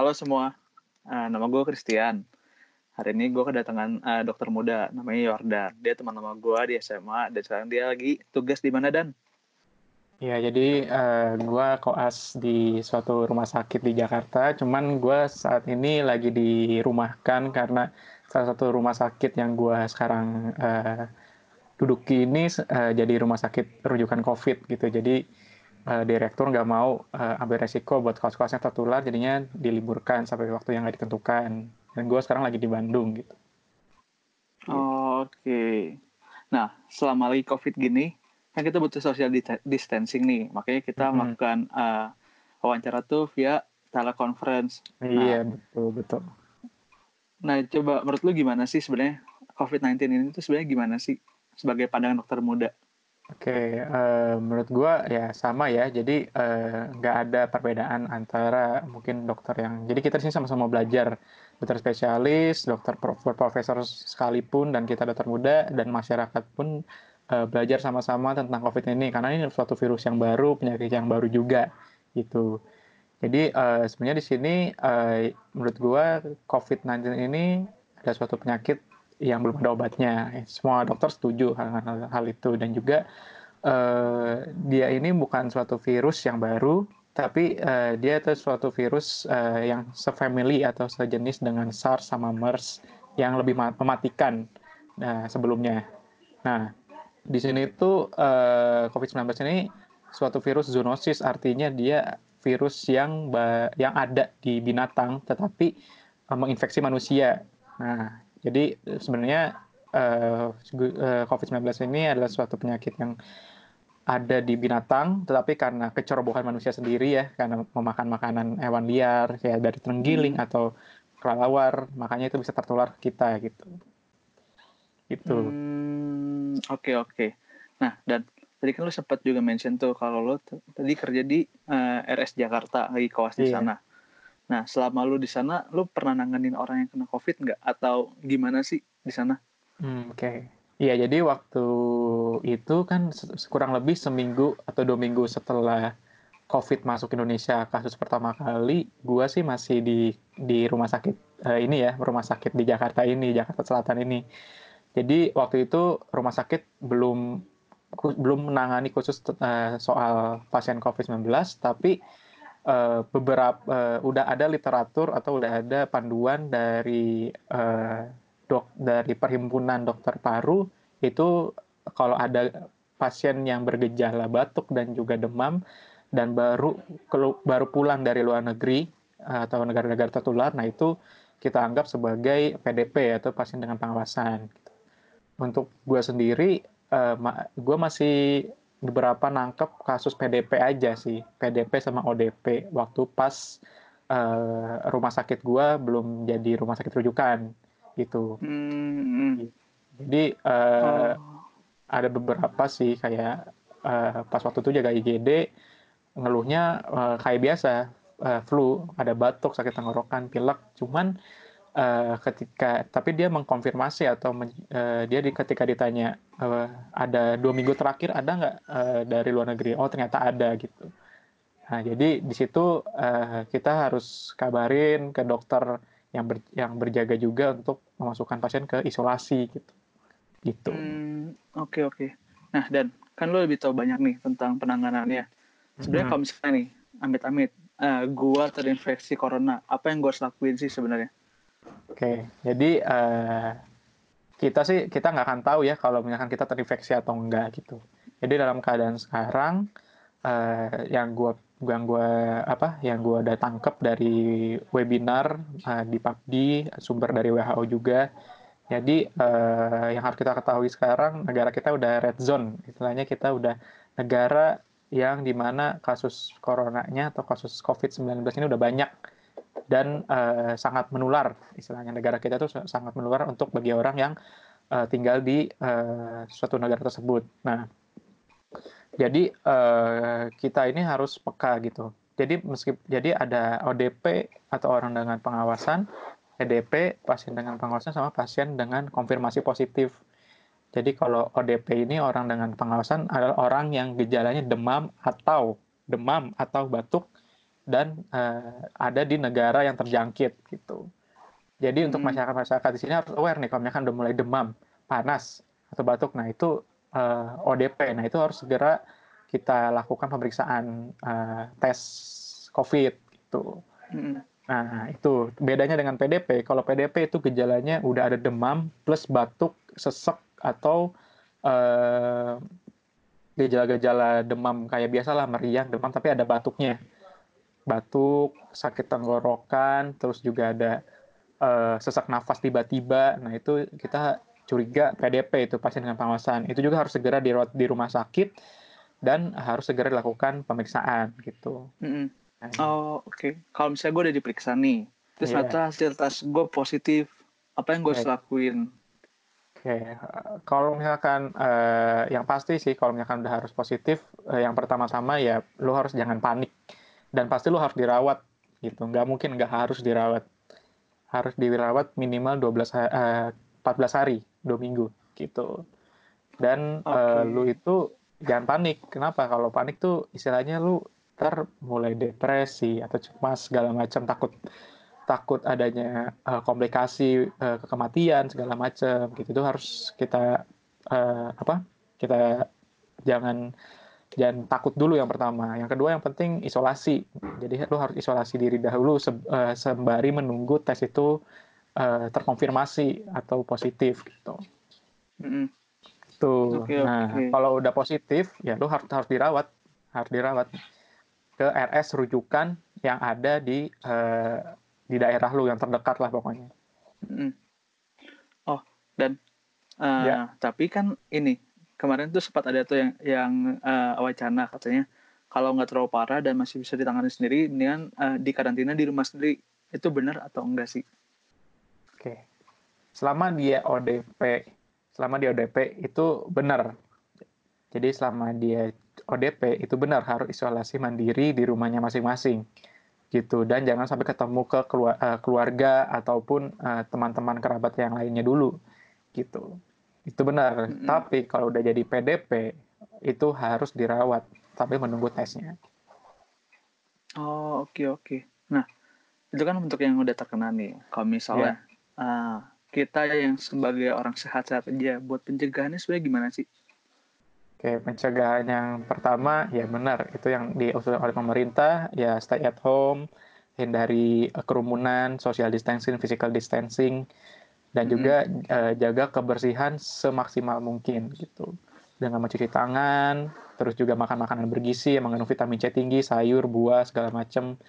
Halo semua, uh, nama gue Christian. Hari ini gue kedatangan uh, dokter muda, namanya Yordan. Dia teman nama gue di SMA, dan sekarang dia lagi tugas di mana, Dan? Ya, jadi uh, gue koas di suatu rumah sakit di Jakarta. Cuman gue saat ini lagi dirumahkan karena salah satu rumah sakit yang gue sekarang uh, duduki ini uh, jadi rumah sakit rujukan COVID gitu. Jadi uh, direktur nggak mau uh, ambil resiko buat kaos-kaosnya tertular, jadinya diliburkan sampai waktu yang nggak ditentukan. Dan gue sekarang lagi di Bandung gitu. Oh, Oke. Okay. Nah, selama lagi COVID gini, kan kita butuh social distancing nih, makanya kita hmm. melakukan uh, wawancara tuh via teleconference. Iya, nah, betul betul. Nah, coba menurut lu gimana sih sebenarnya COVID-19 ini tuh sebenarnya gimana sih sebagai pandangan dokter muda? Oke, uh, eh, menurut gue ya sama ya. Jadi eh, nggak ada perbedaan antara mungkin dokter yang. Jadi kita di sini sama-sama belajar, dokter spesialis, dokter profesor sekalipun, dan kita dokter muda dan masyarakat pun uh, belajar sama-sama tentang COVID ini karena ini suatu virus yang baru, penyakit yang baru juga gitu. Jadi uh, sebenarnya di sini uh, menurut gue COVID-19 ini ada suatu penyakit yang belum ada obatnya. Semua dokter setuju dengan hal, hal itu dan juga uh, dia ini bukan suatu virus yang baru, tapi uh, dia itu suatu virus uh, yang sefamily atau sejenis dengan SARS sama MERS yang lebih mematikan nah, sebelumnya. Nah, di sini itu uh, COVID-19 ini suatu virus zoonosis artinya dia virus yang yang ada di binatang tetapi uh, menginfeksi manusia. Nah, jadi sebenarnya uh, COVID-19 ini adalah suatu penyakit yang ada di binatang, tetapi karena kecerobohan manusia sendiri ya, karena memakan makanan hewan liar, kayak dari terenggiling hmm. atau kelelawar, makanya itu bisa tertular ke kita gitu. Itu. Oke hmm, oke. Okay, okay. Nah dan tadi kan lu sempat juga mention tuh kalau lu tadi kerja di uh, eh, RS Jakarta lagi kawas di yeah. sana. Nah, selama lu di sana, lu pernah nanganin orang yang kena COVID nggak? Atau gimana sih di sana? Hmm, Oke. Okay. Iya, jadi waktu itu kan kurang lebih seminggu atau dua minggu setelah COVID masuk Indonesia kasus pertama kali, gua sih masih di di rumah sakit uh, ini ya, rumah sakit di Jakarta ini, Jakarta Selatan ini. Jadi waktu itu rumah sakit belum belum menangani khusus uh, soal pasien COVID-19, tapi uh, beberapa uh, udah ada literatur atau udah ada panduan dari uh, dok dari perhimpunan dokter paru itu kalau ada pasien yang bergejala batuk dan juga demam dan baru baru pulang dari luar negeri atau negara-negara tertular, nah itu kita anggap sebagai PDP atau pasien dengan pengawasan. Untuk gue sendiri, gue masih beberapa nangkep kasus PDP aja sih, PDP sama ODP waktu pas uh, rumah sakit gua belum jadi rumah sakit rujukan gitu. Hmm. Jadi uh, oh. ada beberapa sih kayak uh, pas waktu itu jaga IGD ngeluhnya uh, kayak biasa uh, flu, ada batuk, sakit tenggorokan, pilek, cuman uh, ketika tapi dia mengkonfirmasi atau men, uh, dia di, ketika ditanya uh, ada dua minggu terakhir ada nggak uh, dari luar negeri? Oh ternyata ada gitu. Nah jadi di situ uh, kita harus kabarin ke dokter yang ber, yang berjaga juga untuk memasukkan pasien ke isolasi gitu. Gitu. Oke hmm, oke okay, okay. nah dan kan lo lebih tahu banyak nih tentang penanganannya. Sebenarnya hmm. kalau misalnya nih amit-amit uh, gua terinfeksi corona apa yang gua harus lakuin sih sebenarnya Oke, jadi uh, kita sih kita nggak akan tahu ya kalau misalkan kita terinfeksi atau enggak gitu. Jadi dalam keadaan sekarang uh, yang gua yang gua apa yang gua udah tangkep dari webinar uh, di PubD sumber dari WHO juga. Jadi uh, yang harus kita ketahui sekarang negara kita udah red zone, istilahnya kita udah negara yang di mana kasus coronanya atau kasus COVID-19 ini udah banyak dan uh, sangat menular istilahnya negara kita itu sangat menular untuk bagi orang yang uh, tinggal di uh, suatu negara tersebut. Nah, jadi uh, kita ini harus peka gitu. Jadi meski jadi ada ODP atau orang dengan pengawasan, EDP pasien dengan pengawasan sama pasien dengan konfirmasi positif. Jadi kalau ODP ini orang dengan pengawasan adalah orang yang gejalanya demam atau demam atau batuk dan uh, ada di negara yang terjangkit gitu. Jadi hmm. untuk masyarakat-masyarakat di sini harus aware nih kalau misalkan udah mulai demam, panas atau batuk, nah itu uh, eh, ODP. Nah itu harus segera kita lakukan pemeriksaan uh, tes COVID gitu. Hmm. Nah itu bedanya dengan PDP. Kalau PDP itu gejalanya udah ada demam plus batuk, sesek atau uh, gejala-gejala demam kayak biasalah meriang, demam tapi ada batuknya. Batuk, sakit tenggorokan, terus juga ada uh, sesak nafas tiba-tiba. Nah, itu kita curiga PDP itu pasien dengan pengawasan. Itu juga harus segera dirawat di rumah sakit dan harus segera dilakukan pemeriksaan gitu. Mm -hmm. Oh, oke. Okay. Kalau misalnya gue udah diperiksa nih, terus yeah. ternyata hasil tes gue positif, apa yang gue harus lakuin? Oke, okay. kalau misalkan uh, yang pasti sih kalau misalkan udah harus positif, uh, yang pertama-tama ya lu harus jangan panik dan pasti lu harus dirawat gitu. Nggak mungkin nggak harus dirawat harus dirawat minimal 12 uh, 14 hari, dua minggu gitu. Dan okay. uh, lu itu jangan panik. Kenapa? Kalau panik tuh istilahnya lu ter mulai depresi atau cemas segala macam takut takut adanya uh, komplikasi uh, kematian segala macam gitu itu harus kita uh, apa kita jangan jangan takut dulu yang pertama. Yang kedua yang penting isolasi. Jadi lu harus isolasi diri dahulu se uh, sembari menunggu tes itu uh, terkonfirmasi atau positif gitu. Mm -hmm. Tuh. Okay, nah, okay. kalau udah positif ya lu harus harus dirawat, harus dirawat ke RS rujukan yang ada di uh, di daerah lu yang terdekat lah pokoknya. Mm. Oh, dan uh, ya. tapi kan ini kemarin tuh sempat ada tuh yang yang uh, wacana katanya kalau nggak terlalu parah dan masih bisa ditangani sendiri dengan uh, di karantina di rumah sendiri itu benar atau enggak sih? Oke, selama dia ODP, selama dia ODP itu benar. Jadi selama dia ODP itu benar harus isolasi mandiri di rumahnya masing-masing gitu dan jangan sampai ketemu ke eh, keluarga ataupun teman-teman kerabat yang lainnya dulu gitu. Itu benar. Mm -hmm. Tapi kalau udah jadi PDP itu harus dirawat tapi menunggu tesnya. Oh, oke okay, oke. Okay. Nah, itu kan bentuk yang udah terkena nih. Kalau misalnya yeah. uh, kita yang sebagai orang sehat-sehat aja buat pencegahannya sebenarnya gimana sih? Oke, pencegahan yang pertama ya benar itu yang diusulkan oleh pemerintah ya stay at home, hindari kerumunan, social distancing, physical distancing, dan hmm. juga uh, jaga kebersihan semaksimal mungkin gitu dengan mencuci tangan terus juga makan makanan bergizi yang mengandung vitamin C tinggi sayur buah segala macam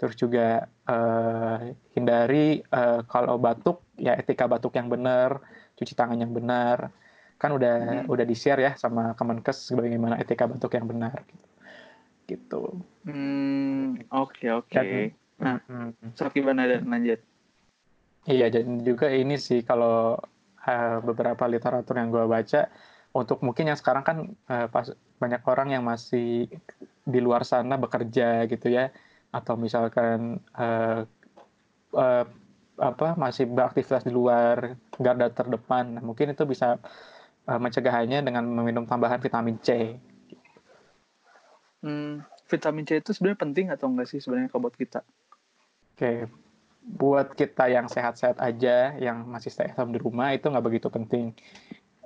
terus juga uh, hindari uh, kalau batuk ya etika batuk yang benar cuci tangan yang benar kan udah hmm. udah di share ya sama Kemenkes bagaimana etika batuk yang benar gitu gitu hmm oke okay, oke okay. nah hmm. so gimana dan lanjut Iya, dan juga ini sih kalau uh, beberapa literatur yang gue baca, untuk mungkin yang sekarang kan uh, pas banyak orang yang masih di luar sana bekerja gitu ya, atau misalkan uh, uh, apa masih beraktivitas di luar garda terdepan, nah, mungkin itu bisa uh, mencegahannya dengan meminum tambahan vitamin C. Hmm, vitamin C itu sebenarnya penting atau enggak sih sebenarnya kalau buat kita? Oke, buat kita yang sehat-sehat aja, yang masih stay at home di rumah itu nggak begitu penting.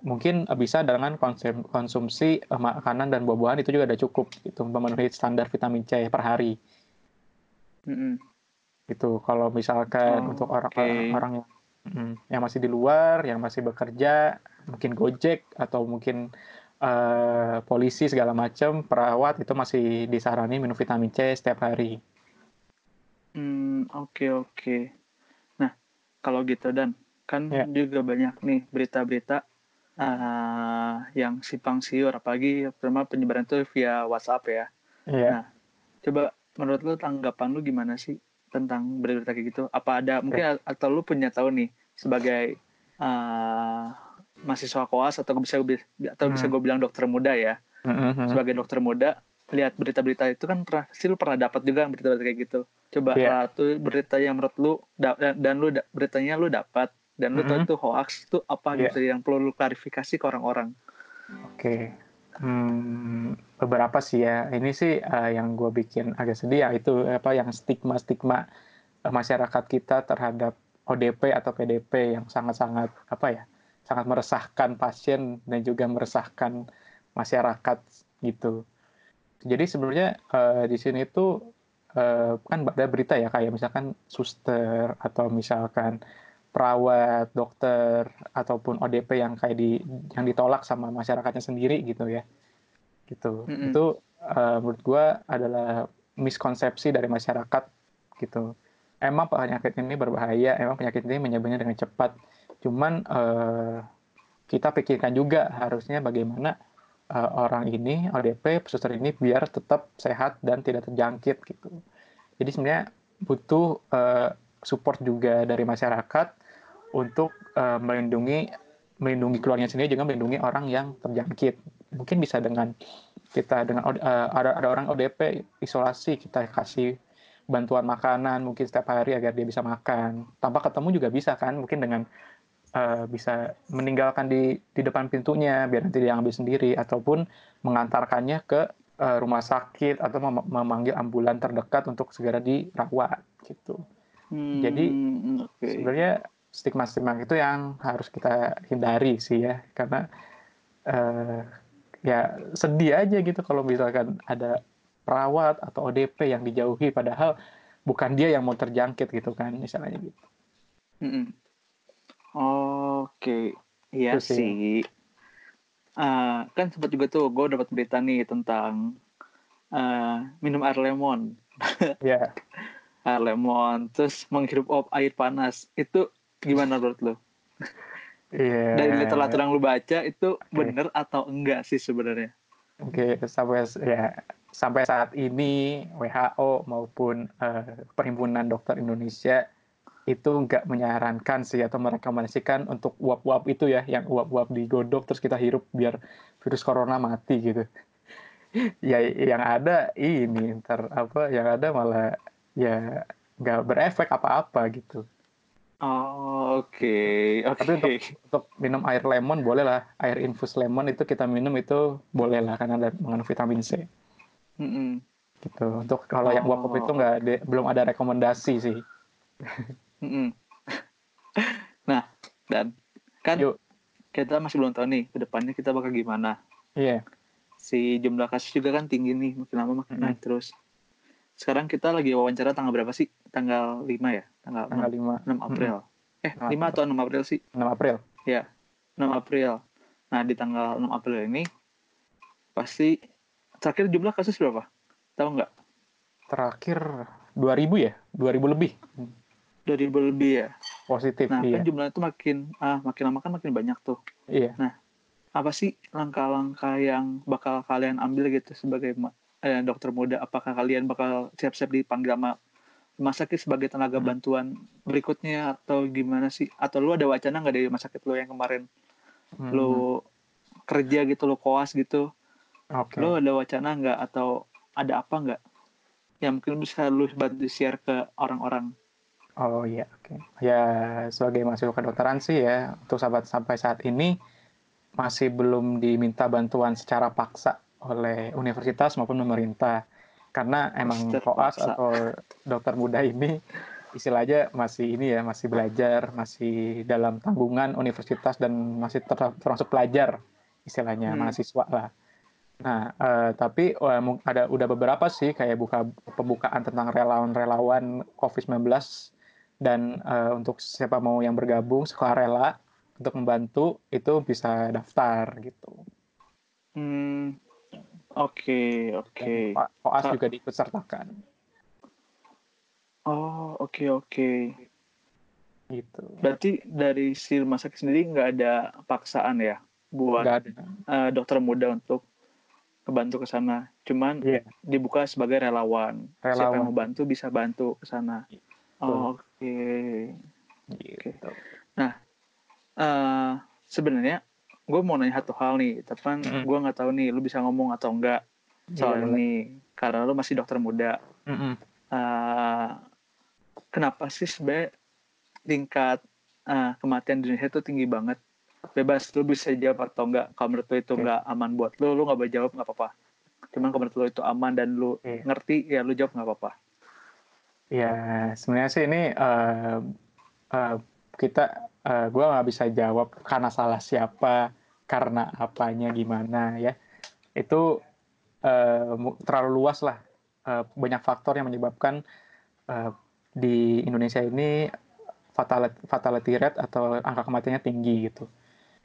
Mungkin bisa dengan konsum, konsumsi uh, makanan dan buah-buahan itu juga udah cukup gitu memenuhi standar vitamin C per hari. Mm -hmm. Gitu. Kalau misalkan oh, untuk orang-orang okay. orang yang mm, yang masih di luar, yang masih bekerja, mungkin Gojek atau mungkin uh, polisi segala macam, perawat itu masih disarani minum vitamin C setiap hari. Hmm, oke oke. Nah, kalau gitu dan kan yeah. juga banyak nih berita-berita uh, yang simpang siur apalagi terutama penyebaran itu via WhatsApp ya. Yeah. Nah, coba menurut lu tanggapan lu gimana sih tentang berita-berita kayak gitu? Apa ada mungkin atau lu punya tahu nih sebagai uh, mahasiswa koas atau bisa atau bisa hmm. gue bilang dokter muda ya. Mm -hmm. Sebagai dokter muda, lihat berita-berita itu kan pernah sih lu pernah dapat juga berita-berita kayak gitu coba yeah. satu berita yang menurut lu dan, dan lu beritanya lu dapat dan lu mm -hmm. tahu itu hoax itu apa yeah. gitu yang perlu lu klarifikasi ke orang-orang oke okay. Hmm, beberapa sih ya. Ini sih uh, yang gue bikin agak sedih ya itu apa yang stigma-stigma uh, masyarakat kita terhadap ODP atau PDP yang sangat-sangat apa ya, sangat meresahkan pasien dan juga meresahkan masyarakat gitu. Jadi sebenarnya uh, di sini tuh uh, kan ada berita ya kayak misalkan suster atau misalkan perawat, dokter ataupun ODP yang kayak di yang ditolak sama masyarakatnya sendiri gitu ya. Gitu. Mm -hmm. Itu uh, menurut gue adalah miskonsepsi dari masyarakat gitu. Emang penyakit ini berbahaya, emang penyakit ini menyebabnya dengan cepat. Cuman uh, kita pikirkan juga harusnya bagaimana uh, orang ini ODP suster ini biar tetap sehat dan tidak terjangkit gitu. Jadi sebenarnya butuh uh, support juga dari masyarakat untuk uh, melindungi melindungi keluarnya sendiri juga melindungi orang yang terjangkit. Mungkin bisa dengan kita dengan uh, ada ada orang ODP isolasi kita kasih bantuan makanan mungkin setiap hari agar dia bisa makan. Tanpa ketemu juga bisa kan? Mungkin dengan uh, bisa meninggalkan di di depan pintunya biar nanti dia ambil sendiri ataupun mengantarkannya ke uh, rumah sakit atau mem memanggil ambulan terdekat untuk segera dirawat gitu. Hmm, Jadi okay. sebenarnya stigma-stigma itu yang harus kita hindari sih ya karena uh, ya sedih aja gitu kalau misalkan ada perawat atau ODP yang dijauhi padahal bukan dia yang mau terjangkit gitu kan misalnya gitu. Mm -mm. Oke, okay. iya sih. sih. Uh, kan sempat juga tuh gue dapat berita nih tentang uh, minum air lemon. Iya. yeah. air lemon, terus menghirup air panas itu gimana menurut lo? Yeah. Dari literatur yang lu baca itu okay. bener atau enggak sih sebenarnya? Oke, okay, sampai ya sampai saat ini WHO maupun uh, Perhimpunan Dokter Indonesia itu enggak menyarankan sih atau merekomendasikan untuk uap-uap itu ya, yang uap-uap digodok terus kita hirup biar virus corona mati gitu. ya yang ada ini ntar apa yang ada malah ya nggak berefek apa-apa gitu. Oh, oke. Okay. Okay. Tapi untuk, untuk minum air lemon boleh lah. Air infus lemon itu kita minum itu boleh lah karena ada mengandung vitamin C. Mm -hmm. Gitu. Untuk kalau oh. yang uap itu nggak belum ada rekomendasi sih. mm -hmm. nah, dan kan Yuk. kita masih belum tahu nih ke depannya kita bakal gimana. Iya. Yeah. Si jumlah kasus juga kan tinggi nih, makin lama makin mm -hmm. naik terus. Sekarang kita lagi wawancara tanggal berapa sih? Tanggal 5 ya? Tanggal, tanggal 6, 6 April. Hmm. Eh, 5 atau 6 April sih? 6 April. Ya, 6 April. Nah, di tanggal 6 April ini pasti terakhir jumlah kasus berapa? Tahu nggak? Terakhir 2000 ya? 2000 lebih. 2000 lebih ya. Positif. Nah, iya. kan jumlah itu makin ah makin lama kan makin banyak tuh. Iya. Nah, apa sih langkah-langkah yang bakal kalian ambil gitu sebagai eh, dokter muda apakah kalian bakal siap-siap dipanggil sama rumah sakit sebagai tenaga hmm. bantuan berikutnya atau gimana sih atau lu ada wacana nggak dari rumah sakit lu yang kemarin hmm. lu kerja gitu lu koas gitu okay. lu ada wacana nggak atau ada apa nggak yang mungkin bisa lu bantu share ke orang-orang oh iya oke okay. ya sebagai mahasiswa kedokteran sih ya untuk sahabat sampai saat ini masih belum diminta bantuan secara paksa oleh universitas maupun pemerintah karena emang koas atau dokter muda ini istilahnya masih ini ya masih belajar masih dalam tanggungan universitas dan masih ter termasuk pelajar istilahnya hmm. mahasiswa lah nah uh, tapi uh, ada udah beberapa sih kayak buka pembukaan tentang relawan-relawan COVID-19 dan uh, untuk siapa mau yang bergabung sekolah rela untuk membantu itu bisa daftar gitu. Hmm, Oke, oke. Koas juga diikut sertakan. Oh, oke, okay, oke. Okay. Gitu. Berarti dari si rumah sakit sendiri nggak ada paksaan ya buat ada. Uh, dokter muda untuk kebantu ke sana. Cuman yeah. dibuka sebagai relawan. relawan. Siapa yang mau bantu bisa bantu ke sana. Oh, oke. Okay. Gitu. Nah, uh, sebenarnya gue mau nanya satu hal nih tapi kan mm. gue nggak tahu nih lu bisa ngomong atau enggak soal yeah, ini karena lu masih dokter muda mm -hmm. uh, kenapa sih sebenarnya tingkat uh, kematian di Indonesia itu tinggi banget bebas lu bisa jawab atau enggak kalau menurut lu itu Oke. enggak aman buat lu lu nggak boleh jawab nggak apa-apa cuman kalau menurut lu itu aman dan lu Iya. ngerti ya lu jawab nggak apa-apa Ya, sebenarnya sih ini eh, eh, kita, eh, gue nggak bisa jawab karena salah siapa, karena apanya gimana ya. Itu mu- terlalu luas lah. Eh, banyak faktor yang menyebabkan eh, di Indonesia ini fatality, fatality rate atau angka kematiannya tinggi gitu.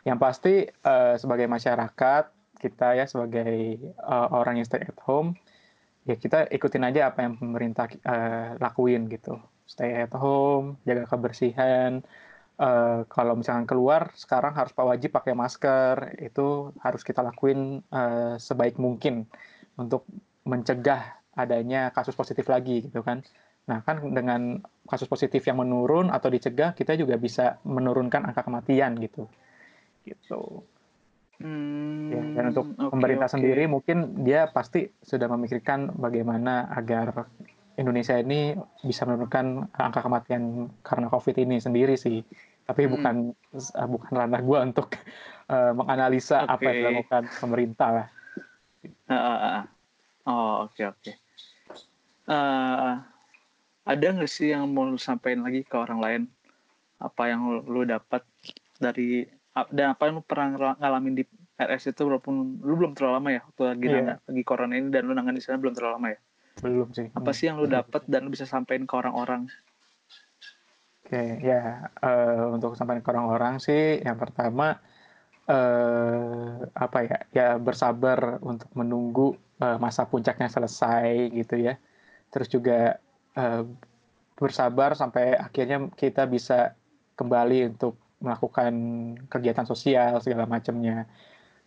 Yang pasti eh, sebagai masyarakat kita ya sebagai eh, orang yang stay at home ya kita ikutin aja apa yang pemerintah eh, lakuin gitu. Stay at home jaga kebersihan. Eh, kalau misalkan keluar sekarang harus pak wajib pakai masker. Itu harus kita lakuin eh, sebaik mungkin untuk mencegah adanya kasus positif lagi gitu kan. Nah kan dengan kasus positif yang menurun atau dicegah kita juga bisa menurunkan angka kematian gitu. Gitu Hmm, Ya, dan untuk oke, pemerintah oke. sendiri mungkin dia pasti sudah memikirkan bagaimana agar Indonesia ini bisa menurunkan angka kematian karena COVID ini sendiri sih. Tapi Hmm. bukan uh, bukan ranah gue untuk uh, menganalisa apa Oke. yang dilakukan pemerintah lah. Ah, ah, ah. Oh oke oke. Eh, ada nggak sih yang mau lu sampaikan lagi ke orang lain? Apa yang lu, dapat dari dan apa yang lu pernah ngala- ngalamin di RS itu walaupun lu belum terlalu lama ya waktu lagi nanga- lagi corona ini dan lu nangan di sana belum terlalu lama ya. Belum sih. Apa Hmm. sih yang lu dapat dan lu bisa sampaikan ke orang-orang? Oke, ya eh, untuk sampai ke orang-orang sih, yang pertama eh, apa ya, ya bersabar untuk menunggu eh, masa puncaknya selesai gitu ya. Terus juga eh, bersabar sampai akhirnya kita bisa kembali untuk melakukan kegiatan sosial segala macamnya.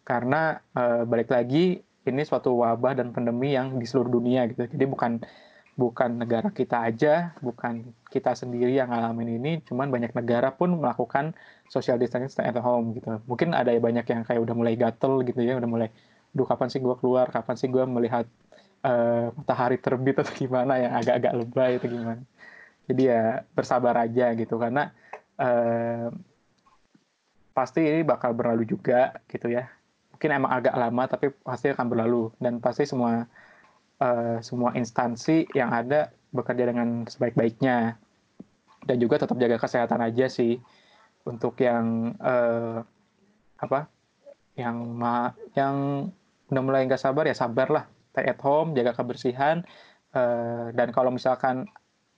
Karena eh, balik lagi ini suatu wabah dan pandemi yang di seluruh dunia gitu. Jadi bukan bukan negara kita aja, bukan kita sendiri yang ngalamin ini, cuman banyak negara pun melakukan social distancing at home gitu. Mungkin ada banyak yang kayak udah mulai gatel gitu ya, udah mulai, duh kapan sih gue keluar, kapan sih gue melihat eh, matahari terbit atau gimana yang agak-agak lebay atau gimana. Jadi ya bersabar aja gitu, karena eh, pasti ini bakal berlalu juga gitu ya. Mungkin emang agak lama, tapi pasti akan berlalu. Dan pasti semua eh, semua instansi yang ada bekerja dengan sebaik-baiknya dan juga tetap jaga kesehatan aja sih untuk yang eh, apa yang ma yang udah mulai nggak sabar ya sabar lah stay at home jaga kebersihan eh, dan kalau misalkan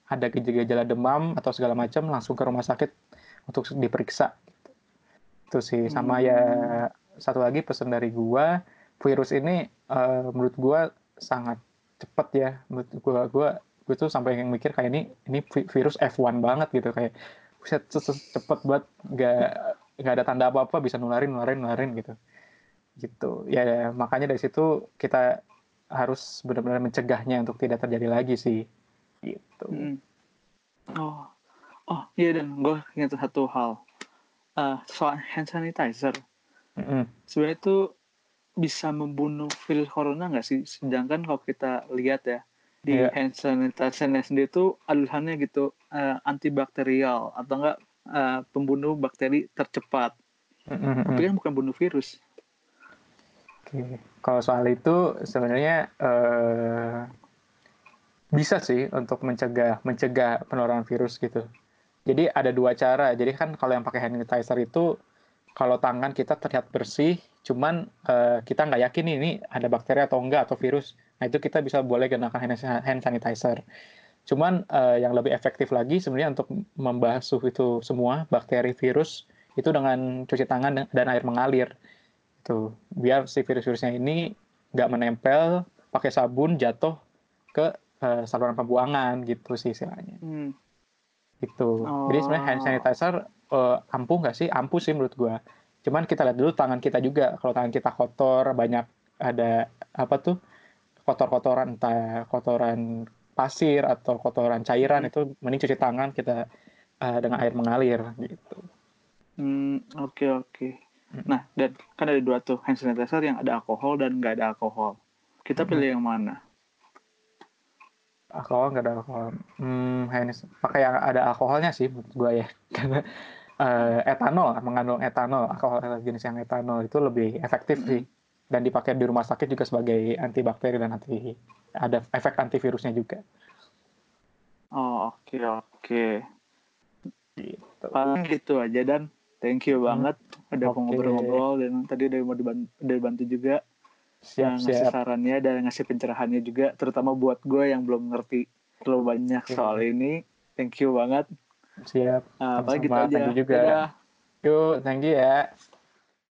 ada gejala-gejala demam atau segala macam langsung ke rumah sakit untuk diperiksa itu sih. Sama ya satu lagi pesan dari gua virus ini eh, menurut gua sangat cepat ya. Menurut gua gua gue tuh sampai yang mikir kayak ini ini vi- virus F1 banget gitu. Kayak buset ce- cepet banget. Nggak nggak ada tanda apa apa bisa nularin nularin nularin gitu. Gitu. Ya makanya dari situ kita harus benar-benar mencegahnya untuk tidak terjadi lagi sih. Gitu. Mm. Oh, oh iya dan gue ingat satu hal. Eh, soal hand sanitizer. Mm-mm. sebenarnya itu bisa membunuh virus corona nggak sih? Sedangkan kalau kita lihat ya di Iya. hand sanitizer sendiri itu adalah gitu eh, antibakterial atau enggak eh, pembunuh bakteri tercepat. Mm-mm. Tapi kan bukan bunuh virus. Oke, kalau soal itu sebenarnya eh, bisa sih untuk mencegah mencegah penularan virus gitu. Jadi ada dua cara. Jadi kan kalau yang pakai hand sanitizer itu kalau tangan kita terlihat bersih, cuman eh, kita nggak yakin ini ada bakteri atau enggak atau virus. Nah itu kita bisa boleh gunakan hand sanitizer. Cuman eh, yang lebih efektif lagi sebenarnya untuk membasuh itu semua bakteri virus itu dengan cuci tangan dan air mengalir tuh biar si virus-virusnya ini nggak menempel pakai sabun jatuh ke eh, saluran pembuangan gitu sih istilahnya Hmm. Gitu Oh. jadi sebenarnya hand sanitizer eh, ampuh nggak sih ampuh sih menurut gua cuman kita lihat dulu tangan kita juga kalau tangan kita kotor banyak ada apa tuh kotor-kotoran entah kotoran pasir atau kotoran cairan itu mending cuci tangan kita eh, dengan air mengalir gitu Hmm, oke oke. Nah, dan kan ada dua tuh hand sanitizer yang ada alkohol dan nggak ada alkohol. Kita pilih yang mana? Alkohol nggak ada alkohol hmm hand pakai yang ada alkoholnya sih menurut gue ya karena uh, etanol, mengandung etanol, alkohol jenis yang etanol itu lebih efektif hmm. sih dan dipakai di rumah sakit juga sebagai antibakteri dan anti ada efek antivirusnya juga. Oh oke okay, oke. Okay. Gitu. Paling gitu aja dan thank you hmm. banget udah okay. ngobrol-ngobrol dan tadi udah mau dibantu, dibantu juga siap, ngasih siap. sarannya dan ngasih pencerahannya juga terutama buat gue yang belum ngerti terlalu banyak okay. soal ini. Thank you banget. Siap. Uh, apa gitu aja. Thank you juga. Dadah. Yuk, thank you ya.